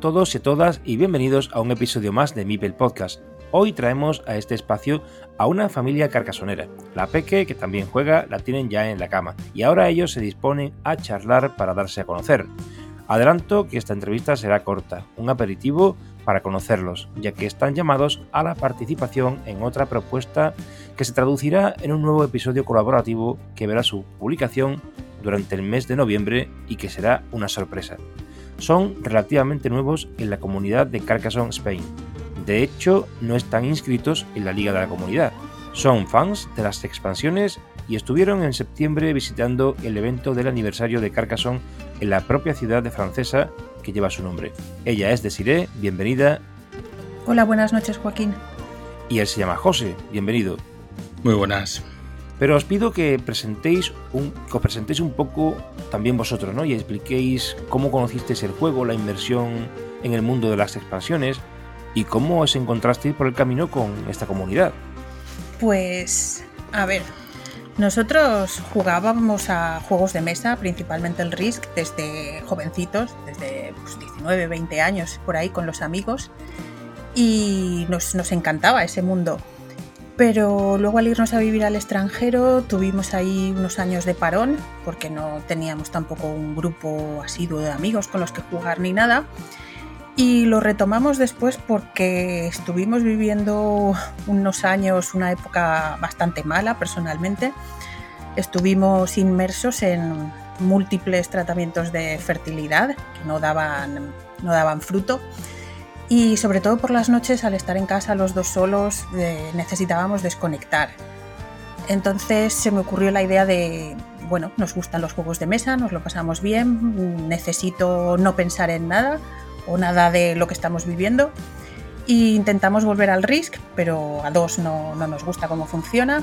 Todos y a todas y bienvenidos a un episodio más de Mipel Podcast. Hoy traemos a este espacio a una familia carcasonera. La Peque, que también juega, la tienen ya en la cama y ahora ellos se disponen a charlar para darse a conocer. Adelanto que esta entrevista será corta, un aperitivo para conocerlos, ya que están llamados a la participación en otra propuesta que se traducirá en un nuevo episodio colaborativo que verá su publicación durante el mes de noviembre y que será una sorpresa son relativamente nuevos en la comunidad de Carcassonne Spain. De hecho, no están inscritos en la Liga de la Comunidad. Son fans de las expansiones y estuvieron en septiembre visitando el evento del aniversario de Carcassonne en la propia ciudad de francesa que lleva su nombre. Ella es Desiree, bienvenida. Hola, buenas noches Joaquín. Y él se llama José, bienvenido. Muy buenas. Pero os pido que presentéis un, que os presentéis un poco también vosotros, ¿no? Y expliquéis cómo conocisteis el juego, la inversión en el mundo de las expansiones y cómo os encontrasteis por el camino con esta comunidad. Pues, a ver, nosotros jugábamos a juegos de mesa, principalmente el Risk, desde jovencitos, desde 19, pues, 20 años, por ahí con los amigos, y nos encantaba ese mundo pero luego al irnos a vivir al extranjero tuvimos ahí unos años de parón porque no teníamos tampoco un grupo asiduo de amigos con los que jugar ni nada. Y lo retomamos después porque estuvimos viviendo unos años, una época bastante mala personalmente. Estuvimos inmersos en múltiples tratamientos de fertilidad que no daban, no daban fruto y sobre todo por las noches, al estar en casa los dos solos, eh, necesitábamos desconectar. Entonces se me ocurrió la idea de, bueno, nos gustan los juegos de mesa, nos lo pasamos bien, necesito no pensar en nada o nada de lo que estamos viviendo. E intentamos volver al Risk, pero a dos no, no nos gusta cómo funciona.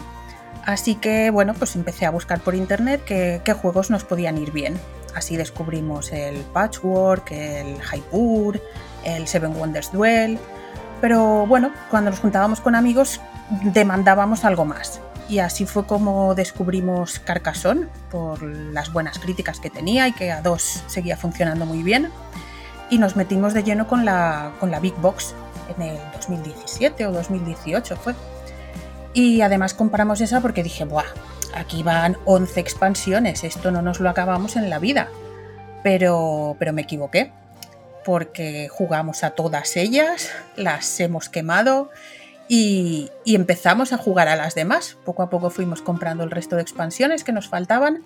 Así que bueno, pues empecé a buscar por internet qué juegos nos podían ir bien. Así descubrimos el Patchwork, el Hypur, el Seven Wonders Duel, pero bueno, cuando nos juntábamos con amigos demandábamos algo más. Y así fue como descubrimos Carcassonne por las buenas críticas que tenía y que a dos seguía funcionando muy bien. Y nos metimos de lleno con la, con la Big Box en el 2017 o 2018 fue. Y además comparamos esa porque dije, ¡buah! Aquí van 11 expansiones, esto no nos lo acabamos en la vida. Pero, pero me equivoqué porque jugamos a todas ellas, las hemos quemado y, empezamos a jugar a las demás. Poco a poco fuimos comprando el resto de expansiones que nos faltaban,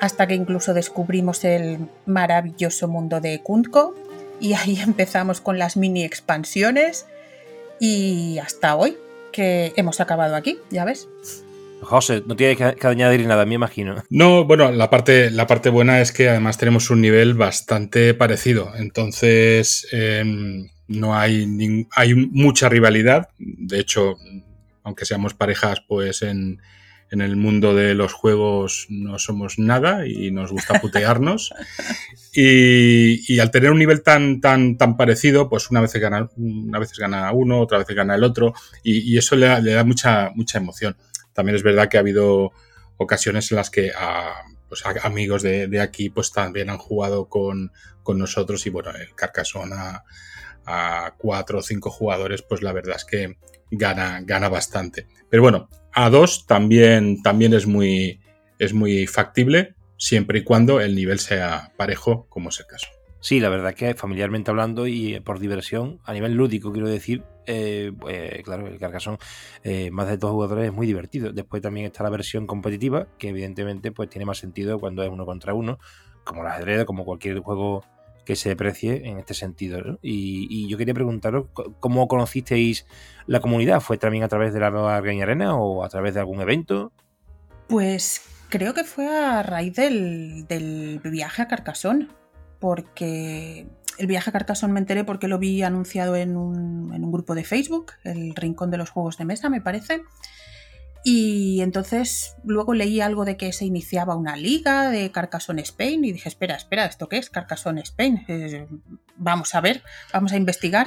hasta que incluso descubrimos el maravilloso mundo de Kuntko y ahí empezamos con las mini expansiones y hasta hoy que hemos acabado aquí, ya ves. José, no tiene que, añadir nada, me imagino. No, bueno, la parte, la parte buena es que además tenemos un nivel bastante parecido. Entonces, em, no hay, hay mucha rivalidad. De hecho, aunque seamos parejas, pues en, en el mundo de los juegos no somos nada y nos gusta putearnos. y, al tener un nivel tan, tan, tan parecido, pues una vez gana, una vez gana uno, otra vez gana el otro, y, eso le, da mucha, mucha emoción. También es verdad que ha habido ocasiones en las que a, pues amigos de, aquí pues también han jugado con, nosotros y bueno, el Carcassonne a, a, cuatro o cinco jugadores pues la verdad es que gana, gana bastante. Pero bueno, a dos también, también es, muy, es muy factible siempre y cuando el nivel sea parejo como es el caso. Sí, la verdad que familiarmente hablando y por diversión, a nivel lúdico quiero decir, eh, pues, claro, el Carcassonne eh, más de dos jugadores es muy divertido. Después también está la versión competitiva, que evidentemente pues tiene más sentido cuando es uno contra uno, como el ajedrez, como cualquier juego que se precie en este sentido. Y, yo quería preguntaros, ¿cómo conocisteis la comunidad? ¿Fue también a través de la nueva Arena o a través de algún evento? Pues creo que fue a raíz del, del viaje a Carcassonne porque el viaje a Carcassonne me enteré porque lo vi anunciado en un, grupo de Facebook, el Rincón de los Juegos de Mesa, me parece. Y entonces luego leí algo de que se iniciaba una liga de Carcassonne Spain y dije, espera, espera, ¿esto qué es Carcassonne Spain? Eh, vamos a ver, vamos a investigar.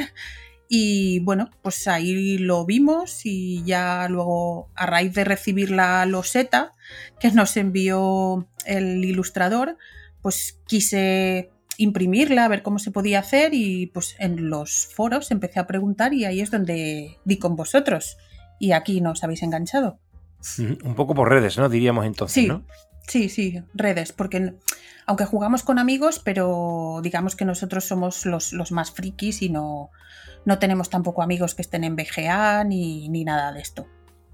Y bueno, pues ahí lo vimos y ya luego a raíz de recibir la loseta que nos envió el ilustrador, pues quise imprimirla, a ver cómo se podía hacer y pues en los foros empecé a preguntar y ahí es donde di con vosotros y aquí nos habéis enganchado. Un poco por redes, ¿no? Diríamos entonces, sí, ¿no? Sí, sí, redes, porque aunque jugamos con amigos, pero digamos que nosotros somos los, los más frikis y no, no tenemos tampoco amigos que estén en BGA ni, ni nada de esto.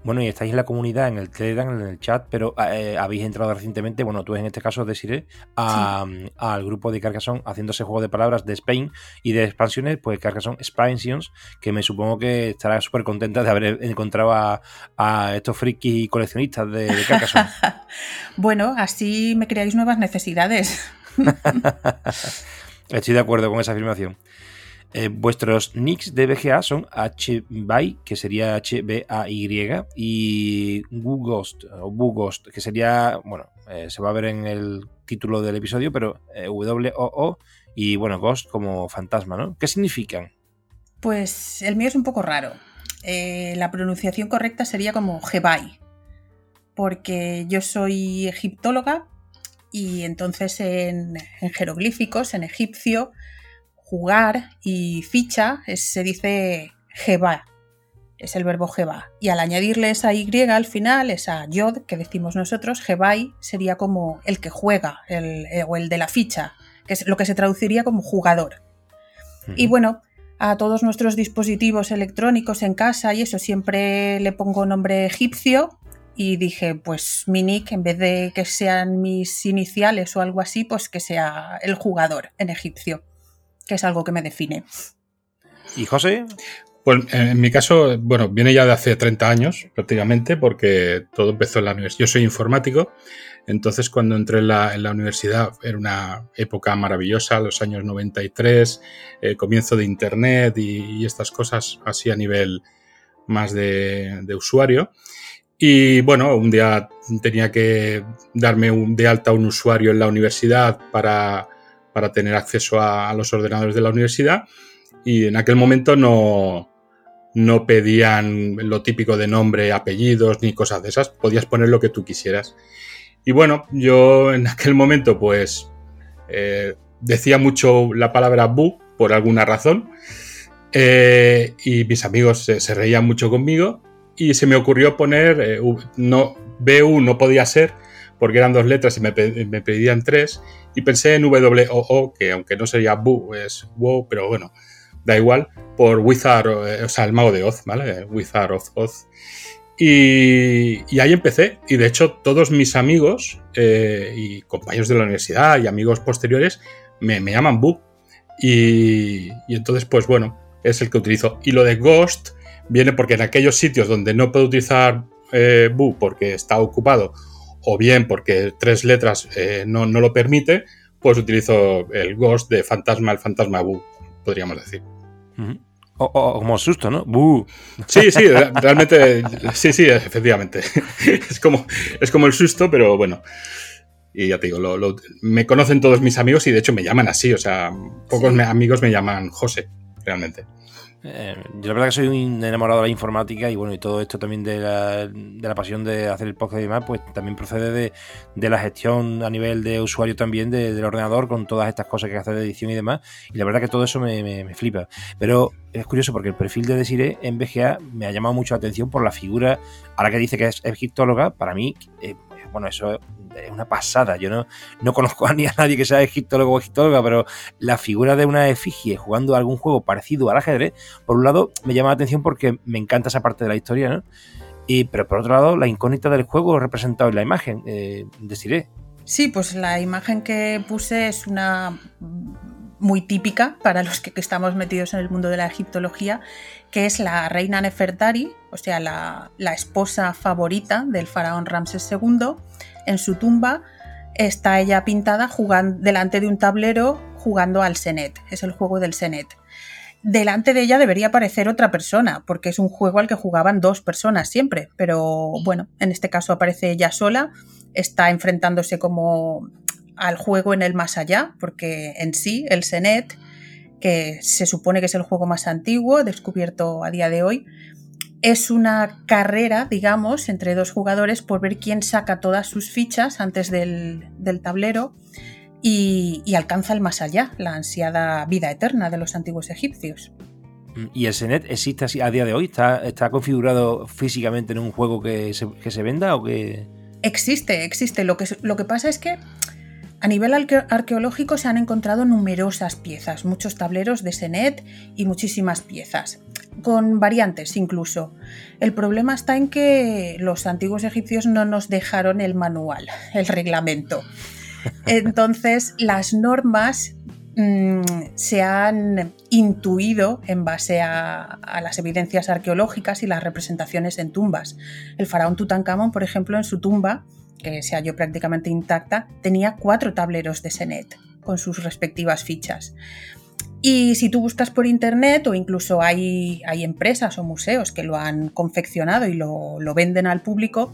Bueno, y estáis en la comunidad, en el Telegram, en el chat, pero eh, habéis entrado recientemente, bueno, tú en este caso, Desiree, al grupo de Carcassonne haciéndose juego de palabras de Spain y de expansiones, pues Carcassonne Expansions, que me supongo que estará súper contenta de haber encontrado a, estos frikis y coleccionistas de, de Carcassonne. bueno, así me creáis nuevas necesidades. Estoy de acuerdo con esa afirmación. Eh, vuestros nicks de BGA son HBay, que sería H-B-A-Y, y Ghost, o Ghost, que sería, bueno, eh, se va a ver en el título del episodio, pero eh, W-O-O, y bueno, Ghost como fantasma, ¿no? ¿Qué significan? Pues el mío es un poco raro. la pronunciación correcta sería como Jebai, porque yo soy egiptóloga y entonces en jeroglíficos, en egipcio, jugar y ficha se dice Jeba, es el verbo Jeba. Y al añadirle esa Y al final, esa Yod que decimos nosotros, Jebai sería como el que juega eh, o el de la ficha, que es lo que se traduciría como jugador. Y bueno, a todos nuestros dispositivos electrónicos en casa y eso siempre le pongo nombre egipcio y dije, pues mi nick, en vez de que sean mis iniciales o algo así, pues que sea el jugador en egipcio que es algo que me define. ¿Y José? Pues en mi caso, bueno, viene ya de hace 30 años prácticamente, porque todo empezó en la universidad. Yo soy informático, entonces cuando entré en la, universidad era una época maravillosa, los años 93, el comienzo de Internet y, estas cosas así a nivel más de, usuario. Y bueno, un día tenía que darme un, de alta un usuario en la universidad para para tener acceso a, los ordenadores de la universidad y en aquel momento no, no pedían lo típico de nombre, apellidos ni cosas de esas, podías poner lo que tú quisieras. Y bueno, yo en aquel momento pues eh, decía mucho la palabra bu por alguna razón eh, y mis amigos se, reían mucho conmigo y se me ocurrió poner, eh, no, BU no podía ser porque eran dos letras y me, me pedían tres y pensé en WOO, que aunque no sería Bu, es WoW, pero bueno, da igual, por Wizard, eh, o sea, el mago de Oz, ¿vale? Wizard of Oz. Y, ahí empecé. Y de hecho, todos mis amigos eh, y compañeros de la universidad y amigos posteriores me, llaman Bu. Y, entonces, pues bueno, es el que utilizo. Y lo de Ghost viene porque en aquellos sitios donde no puedo utilizar eh, Bu porque está ocupado o bien porque tres letras eh, no, lo permite, pues utilizo el Ghost de Fantasma, el Fantasma Bu, podríamos decir. O, como susto, ¿no? Sí, sí, realmente, sí, sí, efectivamente. Es como, es como el susto, pero bueno. Y ya te digo, me conocen todos mis amigos y de hecho me llaman así, o sea, pocos amigos me llaman José, realmente. Eh, yo la verdad que soy un enamorado de la informática y bueno, y todo esto también de la, de la pasión de hacer el podcast y demás, pues también procede de, de la gestión a nivel de usuario también del ordenador con todas estas cosas que hace de edición y demás. Y la verdad que todo eso me, flipa. Pero es curioso porque el perfil de Desiree en BGA me ha llamado mucho la atención por la figura, ahora que dice que es egiptóloga, para mí, eh, bueno, eso es una pasada. Yo no, no conozco a ni a nadie que sea egiptólogo o egiptóloga, pero la figura de una efigie jugando algún juego parecido al ajedrez, por un lado me llama la atención porque me encanta esa parte de la historia, ¿no? Y, pero por otro lado, la incógnita del juego representado en la imagen, eh, deciré. Sí, pues la imagen que puse es una muy típica para los que, estamos metidos en el mundo de la egiptología, que es la reina Nefertari, o sea, la, la esposa favorita del faraón Ramses II, en su tumba está ella pintada jugando, delante de un tablero jugando al Senet, es el juego del Senet. Delante de ella debería aparecer otra persona, porque es un juego al que jugaban dos personas siempre, pero bueno, en este caso aparece ella sola, está enfrentándose como al juego en el más allá, porque en sí el Senet, que se supone que es el juego más antiguo, descubierto a día de hoy, es una carrera, digamos, entre dos jugadores por ver quién saca todas sus fichas antes del, tablero y, alcanza el más allá, la ansiada vida eterna de los antiguos egipcios. ¿Y el Senet existe así a día de hoy? ¿Está, está configurado físicamente en un juego que se, venda o que...? Existe, existe. Lo que, lo que pasa es que a nivel arqueológico se han encontrado numerosas piezas, muchos tableros de Senet y muchísimas piezas con variantes incluso. El problema está en que los antiguos egipcios no nos dejaron el manual, el reglamento. Entonces, las normas mm, se han intuido en base a, a, las evidencias arqueológicas y las representaciones en tumbas. El faraón Tutankamón, por ejemplo, en su tumba, que se halló prácticamente intacta, tenía cuatro tableros de Senet con sus respectivas fichas. Y si tú buscas por internet o incluso hay, hay empresas o museos que lo han confeccionado y lo, lo, venden al público,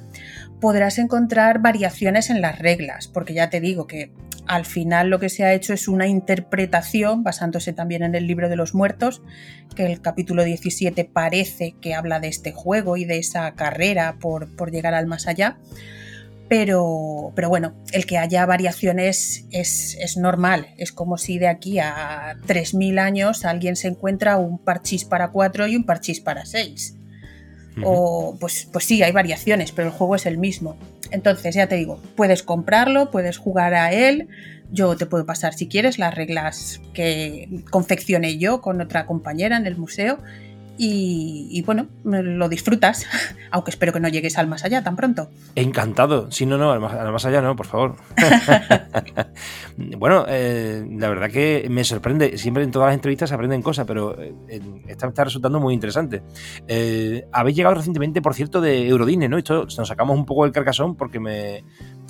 podrás encontrar variaciones en las reglas, porque ya te digo que al final lo que se ha hecho es una interpretación basándose también en el libro de los muertos, que el capítulo 17 parece que habla de este juego y de esa carrera por, por llegar al más allá pero, pero bueno, el que haya variaciones es, es, normal. Es como si de aquí a 3.000 años alguien se encuentra un parchís para 4 y un parchís para 6. O pues, pues sí, hay variaciones, pero el juego es el mismo. Entonces, ya te digo, puedes comprarlo, puedes jugar a él. Yo te puedo pasar, si quieres, las reglas que confeccioné yo con otra compañera en el museo y, bueno, lo disfrutas, aunque espero que no llegues al más allá tan pronto. Encantado, sí, no, no, al más, allá no, por favor. bueno, eh, la verdad que me sorprende, siempre en todas las entrevistas se aprenden cosas, pero eh, esta está resultando muy interesante. Eh, habéis llegado recientemente, por cierto, de Eurodine, ¿no? Esto nos sacamos un poco del carcasón porque me,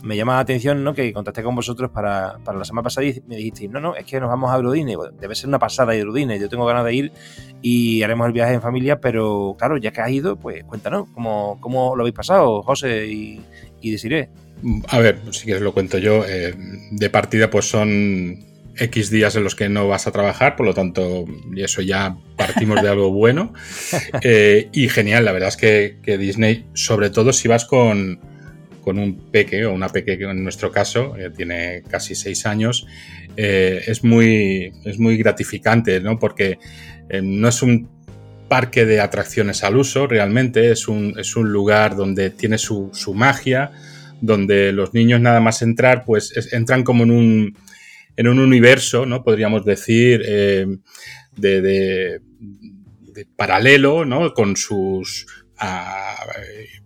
me llama la atención ¿no? que contacté con vosotros para, la semana pasada y me dijisteis, no, no, es que nos vamos a Eurodine, debe ser una pasada de Eurodine, yo tengo ganas de ir y haremos el viaje en familia, pero claro, ya que has ido, pues cuéntanos, ¿cómo, cómo lo habéis pasado, José y, y Desiree? A ver, si quieres lo cuento yo, eh, de partida pues son X días en los que no vas a trabajar, por lo tanto, y eso ya partimos de algo bueno. Eh, y genial, la verdad es que, que Disney, sobre todo si vas con con un peque o una peque que en nuestro caso eh, tiene casi seis años, eh, es, muy, es muy gratificante, ¿no? Porque eh, no es un parque de atracciones al uso, realmente es un, es un lugar donde tiene su, magia, donde los niños nada más entrar, pues entran como en un, en un universo, ¿no? Podríamos decir, de, de, paralelo, ¿no? Con sus ah,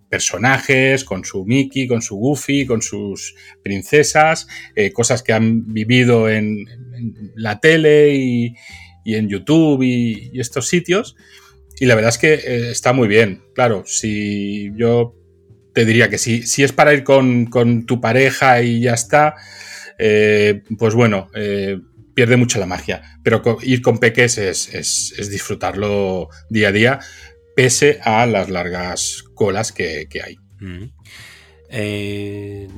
personajes, con su Mickey, con su Goofy, con sus princesas, eh, cosas que han vivido en, la tele y, en YouTube y, estos sitios. Y la verdad es que eh, está muy bien. Claro, si yo te diría que si, si es para ir con, tu pareja y ya está, eh, pues bueno, pierde mucho la magia. Pero ir con peques es, disfrutarlo día a día, pese a las largas colas que, hay. Mm. Eh,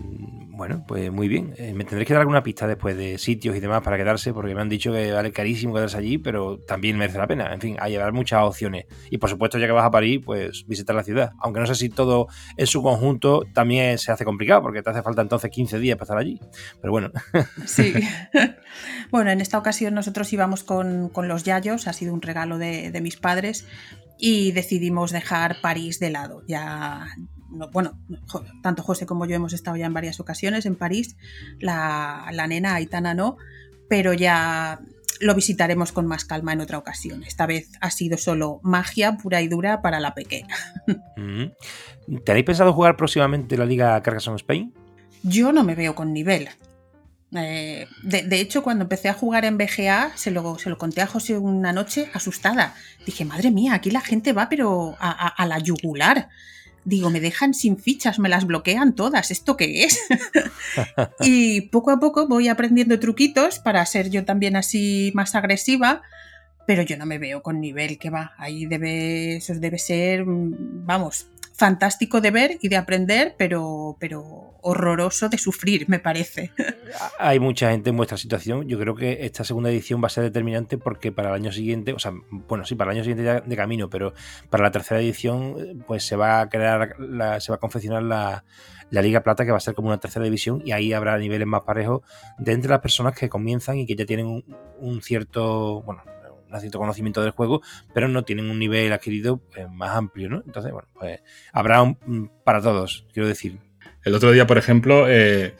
bueno, pues muy bien. Eh, me tendréis que dar alguna pista después de sitios y demás para quedarse, porque me han dicho que vale carísimo quedarse allí, pero también merece la pena. En fin, hay llevar muchas opciones. Y por supuesto, ya que vas a París, pues visitar la ciudad. Aunque no sé si todo en su conjunto también se hace complicado, porque te hace falta entonces 15 días para estar allí. Pero bueno. Sí. bueno, en esta ocasión nosotros íbamos con, los Yayos, ha sido un regalo de, de mis padres y decidimos dejar París de lado. Ya, bueno, tanto José como yo hemos estado ya en varias ocasiones en París, la, nena Aitana no, pero ya lo visitaremos con más calma en otra ocasión. Esta vez ha sido solo magia pura y dura para la pequeña. Mm. ¿Tenéis pensado jugar próximamente la Liga Carcassonne Spain? Yo no me veo con nivel. Eh, de, hecho, cuando empecé a jugar en BGA, se lo, se lo conté a José una noche asustada. Dije, madre mía, aquí la gente va pero a la yugular. Digo, me dejan sin fichas, me las bloquean todas, ¿esto qué es? y poco a poco voy aprendiendo truquitos para ser yo también así más agresiva, pero yo no me veo con nivel que va. Ahí debe, eso debe ser, mm, vamos, fantástico de ver y de aprender, pero, pero horroroso de sufrir, me parece. Hay mucha gente en vuestra situación. Yo creo que esta segunda edición va a ser determinante porque para el año siguiente, o sea, bueno, sí, para el año siguiente ya de camino, pero para la tercera edición, pues se va a crear, se va a confeccionar la, la Liga Plata, que va a ser como una tercera división, y ahí habrá niveles más parejos de entre las personas que comienzan y que ya tienen un cierto, bueno, un cierto conocimiento del juego, pero no tienen un nivel adquirido eh, más amplio, ¿no? Entonces, bueno, pues habrá un, para todos, quiero decir. El otro día, por ejemplo, eh,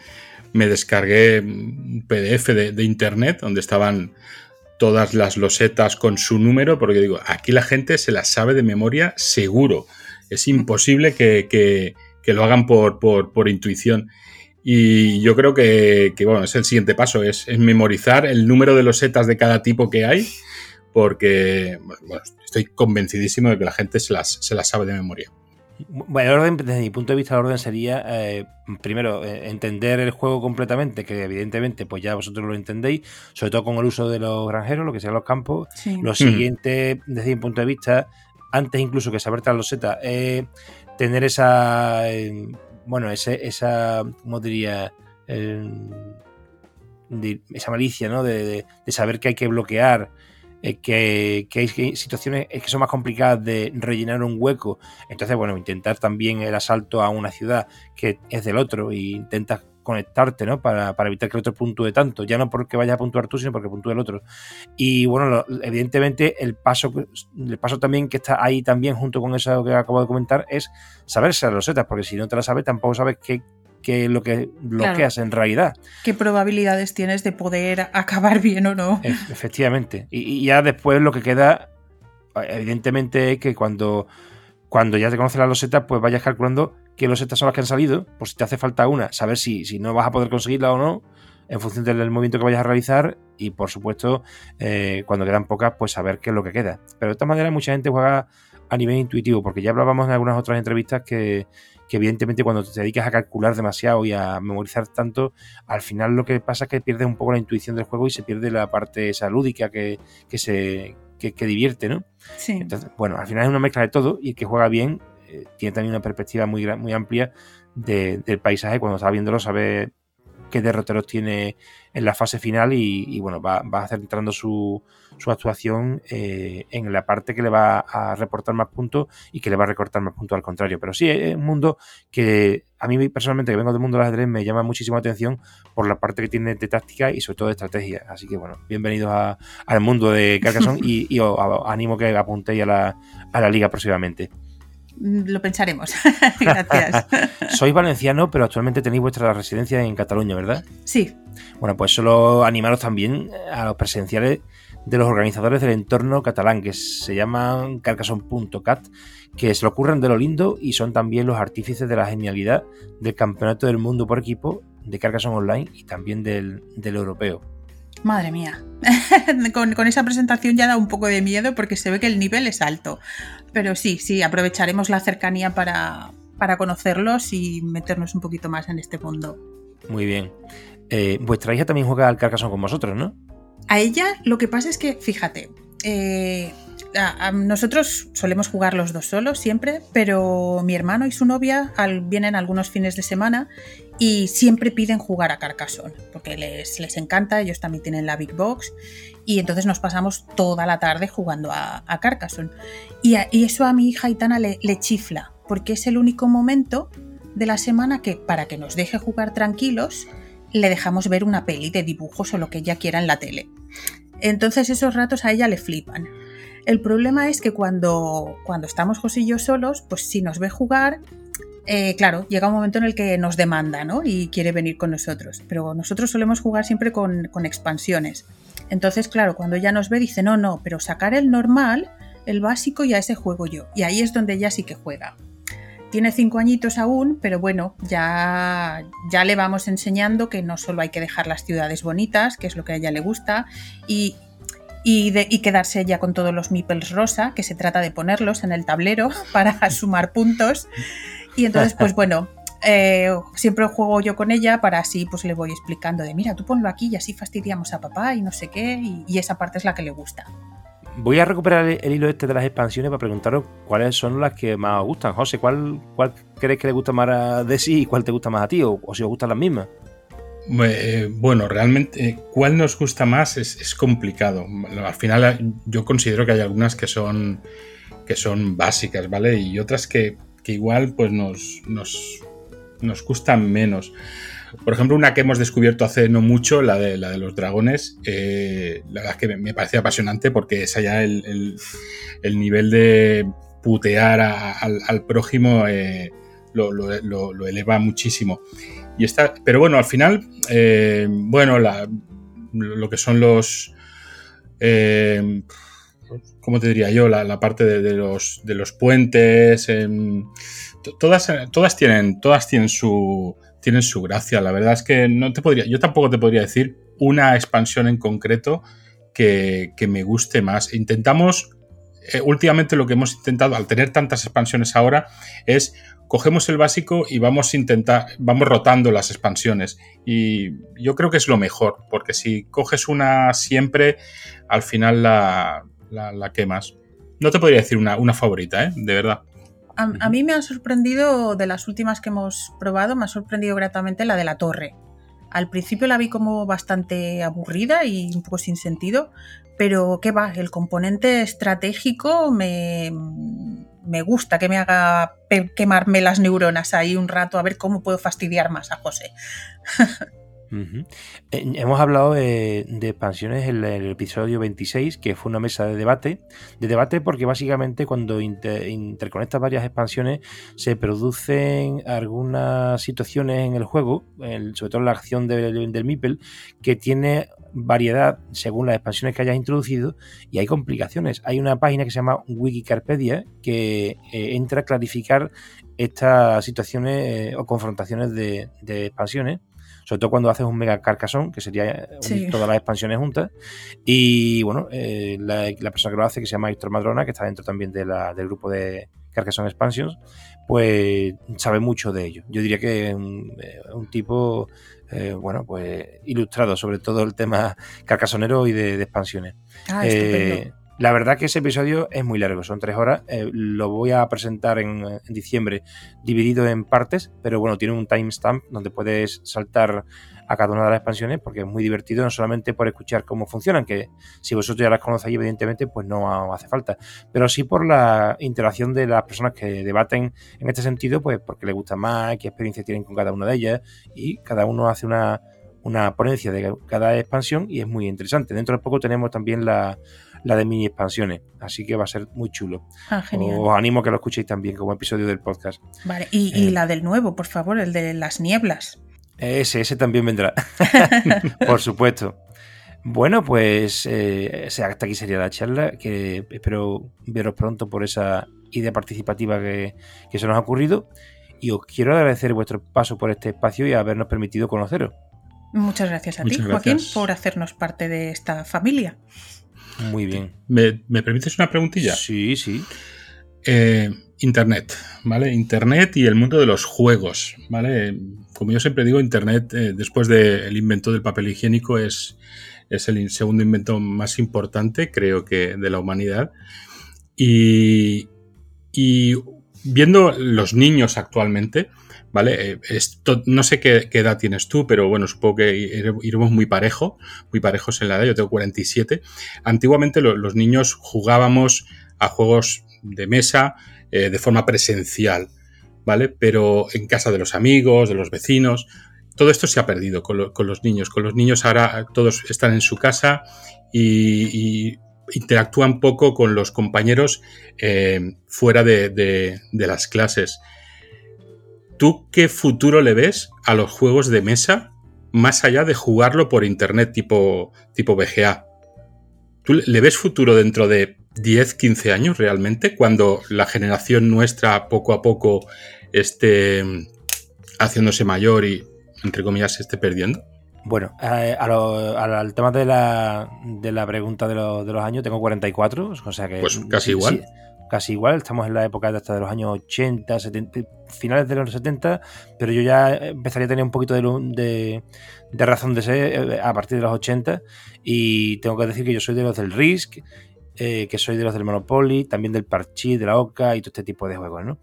me descargué un PDF de, internet donde estaban todas las losetas con su número, porque digo, aquí la gente se las sabe de memoria seguro. Es imposible que, lo hagan por, por, intuición. Y yo creo que, bueno, es el siguiente paso, es, es, memorizar el número de losetas de cada tipo que hay porque estoy convencidísimo de que la gente se las, se las sabe de memoria. Bueno, el orden, desde mi punto de vista, el orden sería, eh, primero, eh, entender el juego completamente, que evidentemente, pues ya vosotros lo entendéis, sobre todo con el uso de los granjeros, lo que sean los campos. Lo siguiente, desde mi punto de vista, antes incluso que saber los setas, eh, tener esa, bueno, ese, esa, ¿cómo diría? esa malicia, ¿no? de, saber que hay que bloquear que, hay situaciones que son más complicadas de rellenar un hueco. Entonces, bueno, intentar también el asalto a una ciudad que es del otro e intentas conectarte, ¿no? Para, evitar que el otro puntúe tanto, ya no porque vayas a puntuar tú, sino porque puntúe el otro. Y bueno, evidentemente el paso, el paso también que está ahí también junto con eso que acabo de comentar es saberse las losetas, porque si no te las sabes, tampoco sabes qué que lo que bloqueas en realidad. ¿Qué probabilidades tienes de poder acabar bien o no? Efectivamente. Y, ya después lo que queda, evidentemente, es que cuando, cuando ya te conoces las losetas, pues vayas calculando qué losetas son las que han salido, por si te hace falta una, saber si, si no vas a poder conseguirla o no, en función del movimiento que vayas a realizar y, por supuesto, eh, cuando quedan pocas, pues saber qué es lo que queda. Pero de esta manera mucha gente juega a nivel intuitivo, porque ya hablábamos en algunas otras entrevistas que, que evidentemente cuando te dedicas a calcular demasiado y a memorizar tanto, al final lo que pasa es que pierdes un poco la intuición del juego y se pierde la parte esa lúdica que, se que, divierte, ¿no? Sí. Entonces, bueno, al final es una mezcla de todo y el que juega bien eh, tiene también una perspectiva muy, muy amplia del paisaje. Cuando está viéndolo sabe qué derroteros tiene en la fase final y, bueno, va, va centrando su, su actuación eh, en la parte que le va a reportar más puntos y que le va a recortar más puntos al contrario. Pero sí, es un mundo que a mí personalmente, que vengo del mundo del ajedrez, me llama muchísima atención por la parte que tiene de táctica y sobre todo de estrategia. Así que bueno, bienvenidos al mundo de Carcassonne y, os animo que apuntéis a la, a la liga próximamente. Lo pensaremos. Gracias. Sois valenciano, pero actualmente tenéis vuestra residencia en Cataluña, ¿verdad? Sí. Bueno, pues solo animaros también a los presenciales de los organizadores del entorno catalán, que se llaman Carcassonne.cat, que se lo ocurren de lo lindo y son también los artífices de la genialidad del Campeonato del Mundo por equipo de Carcassonne Online y también del, europeo. Madre mía, con, esa presentación ya da un poco de miedo porque se ve que el nivel es alto. Pero sí, sí, aprovecharemos la cercanía para, para conocerlos y meternos un poquito más en este mundo. Muy bien. Eh, vuestra hija también juega al Carcassonne con vosotros, ¿no? A ella lo que pasa es que, fíjate, eh, nosotros solemos jugar los dos solos siempre, pero mi hermano y su novia vienen algunos fines de semana y siempre piden jugar a Carcassonne, porque les, les encanta, ellos también tienen la Big Box y entonces nos pasamos toda la tarde jugando a, Carcassonne. Y, eso a mi hija Itana le, le chifla, porque es el único momento de la semana que para que nos deje jugar tranquilos, le dejamos ver una peli de dibujos o lo que ella quiera en la tele. Entonces esos ratos a ella le flipan. El problema es que cuando, cuando estamos José y yo solos, pues si nos ve jugar, eh, claro, llega un momento en el que nos demanda, ¿no? Y quiere venir con nosotros. Pero nosotros solemos jugar siempre con, con expansiones. Entonces, claro, cuando ella nos ve, dice, no, no, pero sacar el normal, el básico, y a ese juego yo. Y ahí es donde ella sí que juega. Tiene cinco añitos aún, pero bueno, ya, ya le vamos enseñando que no solo hay que dejar las ciudades bonitas, que es lo que a ella le gusta, y, y, de, y, quedarse ya con todos los meeples rosa, que se trata de ponerlos en el tablero para sumar puntos. Y entonces, pues bueno, eh, siempre juego yo con ella para así pues le voy explicando de mira, tú ponlo aquí y así fastidiamos a papá y no sé qué, y, esa parte es la que le gusta. Voy a recuperar el, hilo este de las expansiones para preguntaros cuáles son las que más os gustan. José, ¿cuál, cuál crees que le gusta más a sí y cuál te gusta más a ti? O, si os gustan las mismas. Eh, bueno, realmente, eh, ¿cuál nos gusta más? Es, complicado. Al final, yo considero que hay algunas que son, que son básicas, ¿vale? Y otras que, igual pues nos, nos, nos gustan menos. Por ejemplo, una que hemos descubierto hace no mucho, la de, la de los dragones, eh, la verdad es que me parece apasionante porque es allá el, nivel de putear al, prójimo lo, eleva muchísimo. Y está, pero bueno, al final, eh, bueno, lo que son los... Eh, ¿Cómo te diría yo? La, parte de, los, de los puentes. Em, todas, todas, tienen, todas tienen, su, tienen su gracia. La verdad es que no te podría, yo tampoco te podría decir una expansión en concreto que, que me guste más. Intentamos eh, últimamente lo que hemos intentado, al tener tantas expansiones ahora, es cogemos el básico y vamos a intentar, vamos rotando las expansiones. Y yo creo que es lo mejor, porque si coges una siempre, al final la, la, quemas. No te podría decir una, una favorita, ¿eh? de verdad. A, mí me ha sorprendido, de las últimas que hemos probado, me ha sorprendido gratamente la de la torre. Al principio la vi como bastante aburrida y un poco sin sentido, pero ¿qué va? El componente estratégico me, me gusta que me haga quemarme las neuronas ahí un rato a ver cómo puedo fastidiar más a José. Eh, hemos hablado de, expansiones en el, episodio 26, que fue una mesa de debate. De debate porque básicamente cuando interconectas varias expansiones se producen algunas situaciones en el juego, sobre todo en la acción del, del Meeple, que tiene variedad según las expansiones que hayas introducido y hay complicaciones. Hay una página que se llama Wikicarpedia que eh, entra a clarificar estas situaciones eh, o confrontaciones de, expansiones sobre todo cuando haces un mega carcasón, que sería unir todas las expansiones juntas. Y bueno, eh, la, persona que lo hace, que se llama Héctor Madrona, que está dentro también de la, del grupo de Carcassonne Expansions, pues sabe mucho de ello. Yo diría que es un, un tipo eh, bueno, pues ilustrado sobre todo el tema carcasonero y de, expansiones. Ah, eh, la verdad que ese episodio es muy largo, son tres horas. Eh, lo voy a presentar en, en, diciembre dividido en partes, pero bueno, tiene un timestamp donde puedes saltar a cada una de las expansiones porque es muy divertido, no solamente por escuchar cómo funcionan, que si vosotros ya las conocéis, evidentemente, pues no hace falta, pero sí por la interacción de las personas que debaten en este sentido, pues porque les gusta más, qué experiencia tienen con cada una de ellas y cada uno hace una, ponencia de cada expansión y es muy interesante. Dentro de poco tenemos también la, de mini expansiones. Así que va a ser muy chulo. Ah, Os animo a que lo escuchéis también como episodio del podcast. Vale, y, y, eh. la del nuevo, por favor, el de las nieblas. Ese, ese también vendrá. Por supuesto. Bueno, pues eh, hasta aquí sería la charla, que espero veros pronto por esa idea participativa que, se nos ha ocurrido. Y os quiero agradecer vuestro paso por este espacio y habernos permitido conoceros. Muchas gracias a ti, Joaquín, por hacernos parte de esta familia. Muy bien. ¿Me, ¿Me, permites una preguntilla? Sí, sí. Eh, Internet, ¿vale? Internet y el mundo de los juegos, ¿vale? Como yo siempre digo, Internet, eh, después del invento del papel higiénico, es, es el segundo invento más importante, creo que, de la humanidad. Y, y viendo los niños actualmente, ¿vale? Eh, no sé qué, edad tienes tú, pero bueno, supongo que iremos muy parejo, muy parejos en la edad, yo tengo 47. Antiguamente los niños jugábamos a juegos de mesa eh, de forma presencial, ¿vale? Pero en casa de los amigos, de los vecinos, todo esto se ha perdido con, los niños. Con los niños ahora todos están en su casa y, interactúan poco con los compañeros eh, fuera de las clases. ¿Tú qué futuro le ves a los juegos de mesa más allá de jugarlo por internet tipo, tipo BGA? ¿Tú le ves futuro dentro de 10, 15 años realmente, cuando la generación nuestra poco a poco esté haciéndose mayor y, entre comillas, se esté perdiendo? Bueno, eh, al tema de la, de la pregunta de, de, los años, tengo 44, o sea que... Pues casi igual casi igual, estamos en la época de hasta de los años 80, 70, finales de los 70, pero yo ya empezaría a tener un poquito de, de, razón de ser eh, a partir de los 80 y tengo que decir que yo soy de los del Risk, eh, que soy de los del Monopoly, también del Parchís, de la Oca y todo este tipo de juegos, ¿no?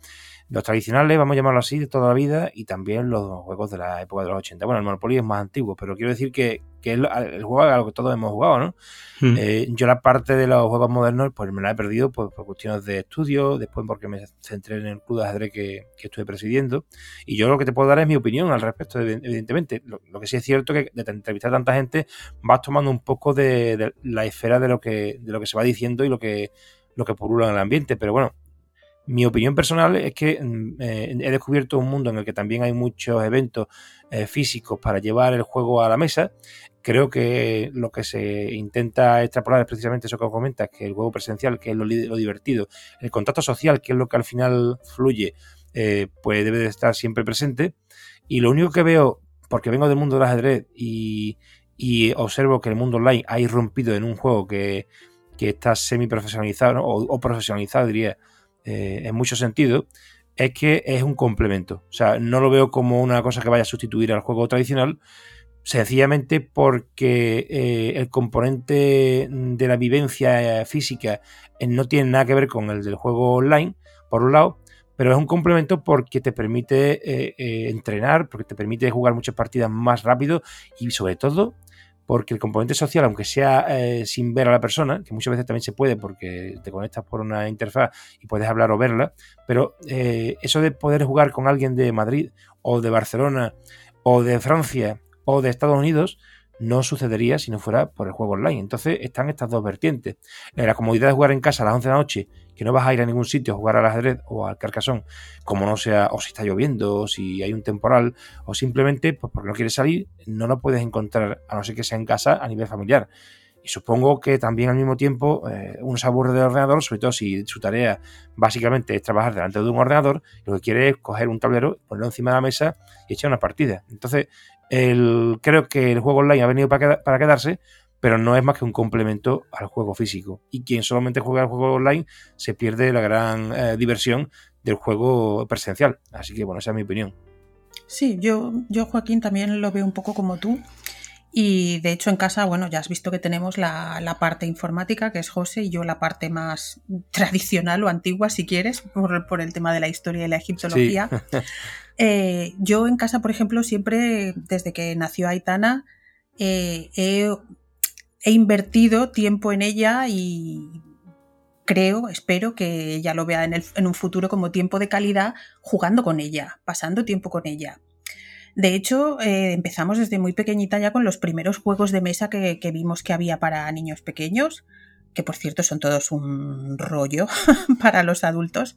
Los tradicionales, vamos a llamarlo así, de toda la vida, y también los juegos de la época de los 80. Bueno, el Monopoly es más antiguo, pero quiero decir que, que el, juego a lo que todos hemos jugado, ¿no? Hmm. Eh, yo la parte de los juegos modernos, pues me la he perdido pues, por cuestiones de estudio, después porque me centré en el club de ajedrez que, que estuve presidiendo, y yo lo que te puedo dar es mi opinión al respecto, evidentemente. Lo, que sí es cierto que de entrevistar a tanta gente vas tomando un poco de, de, la esfera de lo que, de lo que se va diciendo y lo que, lo que pulula en el ambiente, pero bueno, mi opinión personal es que mm, eh, he descubierto un mundo en el que también hay muchos eventos eh, físicos para llevar el juego a la mesa. Creo que lo que se intenta extrapolar es precisamente eso que comentas, que el juego presencial, que es lo, divertido, el contacto social, que es lo que al final fluye, eh, pues debe de estar siempre presente. Y lo único que veo, porque vengo del mundo del ajedrez y, observo que el mundo online ha irrumpido en un juego que, está semi profesionalizado o, o profesionalizado, diría, eh, en muchos sentidos, es que es un complemento. O sea, no lo veo como una cosa que vaya a sustituir al juego tradicional, sencillamente porque eh, el componente de la vivencia física eh, no tiene nada que ver con el del juego online, por un lado, pero es un complemento porque te permite entrenar, porque te permite jugar muchas partidas más rápido y sobre todo porque el componente social, aunque sea eh, sin ver a la persona, que muchas veces también se puede porque te conectas por una interfaz y puedes hablar o verla, pero eh, eso de poder jugar con alguien de Madrid o de Barcelona o de Francia o de Estados Unidos no sucedería si no fuera por el juego online. Entonces están estas dos vertientes. La comodidad de jugar en casa a las 11 de la noche que no vas a ir a ningún sitio a jugar al ajedrez o al carcasón, como no sea, o si está lloviendo, o si hay un temporal, o simplemente pues porque no quieres salir, no lo puedes encontrar, a no ser que sea en casa a nivel familiar. Y supongo que también al mismo tiempo eh, uno se aburre del ordenador, sobre todo si su tarea básicamente es trabajar delante de un ordenador, lo que quiere es coger un tablero, ponerlo encima de la mesa y echar una partida. Entonces, el, creo que el juego online ha venido para, para quedarse, pero no es más que un complemento al juego físico. Y quien solamente juega al juego online se pierde la gran eh, diversión del juego presencial. Así que bueno, esa es mi opinión. Sí, yo, yo Joaquín también lo veo un poco como tú. Y de hecho en casa, bueno, ya has visto que tenemos la, parte informática, que es José, y yo la parte más tradicional o antigua, si quieres, por, el tema de la historia y la egiptología. Eh, yo en casa, por ejemplo, siempre, desde que nació Aitana, eh, he he invertido tiempo en ella y creo, espero que ella lo vea en, un futuro como tiempo de calidad jugando con ella, pasando tiempo con ella. De hecho, eh, empezamos desde muy pequeñita ya con los primeros juegos de mesa que, vimos que había para niños pequeños, que por cierto son todos un rollo para los adultos,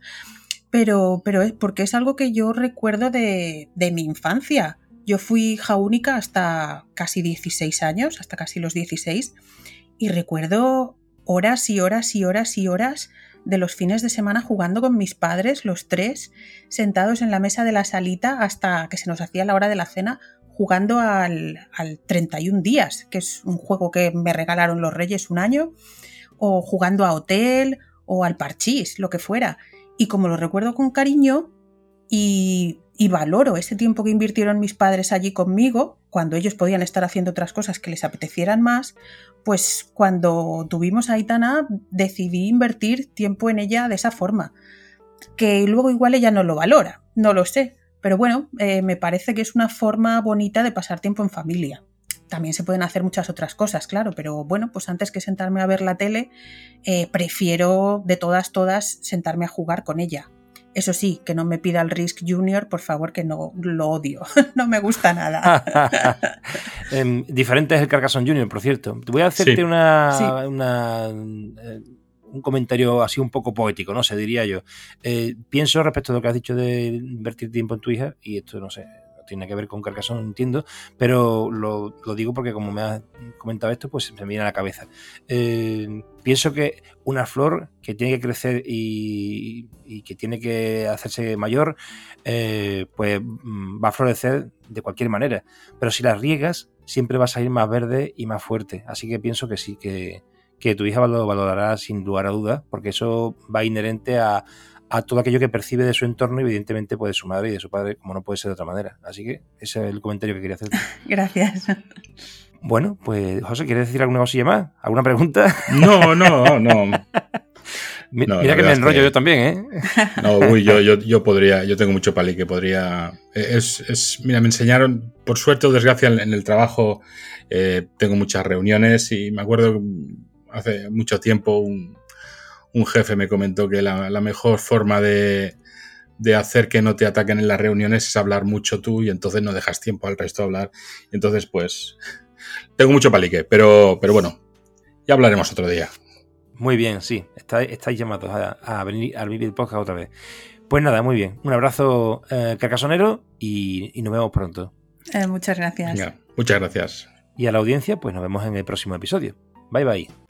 pero, pero es porque es algo que yo recuerdo de, de mi infancia. Yo fui hija única hasta casi 16 años, hasta casi los 16, y recuerdo horas y horas y horas y horas de los fines de semana jugando con mis padres, los tres, sentados en la mesa de la salita hasta que se nos hacía la hora de la cena, jugando al, al 31 días, que es un juego que me regalaron los reyes un año, o jugando a hotel o al parchís, lo que fuera. Y como lo recuerdo con cariño, y y valoro ese tiempo que invirtieron mis padres allí conmigo, cuando ellos podían estar haciendo otras cosas que les apetecieran más, pues cuando tuvimos a Aitana decidí invertir tiempo en ella de esa forma, que luego igual ella no lo valora, no lo sé, pero bueno, eh, me parece que es una forma bonita de pasar tiempo en familia. También se pueden hacer muchas otras cosas, claro, pero bueno, pues antes que sentarme a ver la tele, eh, prefiero de todas, todas sentarme a jugar con ella. Eso sí, que no me pida el Risk Junior, por favor, que no lo odio. no me gusta nada. Em, diferente es el Carcassonne Junior, por cierto. Voy a hacerte una, eh, un comentario así un poco poético, no sé, diría yo. Eh, pienso respecto a lo que has dicho de invertir tiempo en tu hija, y esto no sé, tiene que ver con Carcassonne, entiendo, pero lo, digo porque como me has comentado esto, pues me viene a la cabeza. Eh, pienso que una flor que tiene que crecer y, que tiene que hacerse mayor, eh, pues mm, va a florecer de cualquier manera, pero si la riegas, siempre va a salir más verde y más fuerte. Así que pienso que sí, que, que tu hija lo valorará sin lugar a dudas, porque eso va inherente a, todo aquello que percibe de su entorno, evidentemente, pues de su madre y de su padre, como no puede ser de otra manera. Así que ese es el comentario que quería hacer. Gracias. Bueno, pues José, ¿quieres decir alguna cosilla más? ¿Alguna pregunta? No, no, no. Mira que me enrollo yo también, ¿eh? No, uy, yo, yo, yo, podría, yo tengo mucho pali que podría. Es, es, mira, me enseñaron, por suerte o desgracia, en el trabajo eh, tengo muchas reuniones y me acuerdo hace mucho tiempo un, un jefe me comentó que la, mejor forma de, hacer que no te ataquen en las reuniones es hablar mucho tú y entonces no dejas tiempo al resto de hablar. entonces, pues, tengo mucho palique, pero, pero bueno, ya hablaremos otro día. Muy bien, sí, estáis, llamados a, venir al vivir podcast otra vez. Pues nada, muy bien. Un abrazo eh, carcasonero y, nos vemos pronto. Eh, muchas gracias. muchas gracias. Y a la audiencia, pues nos vemos en el próximo episodio. Bye bye.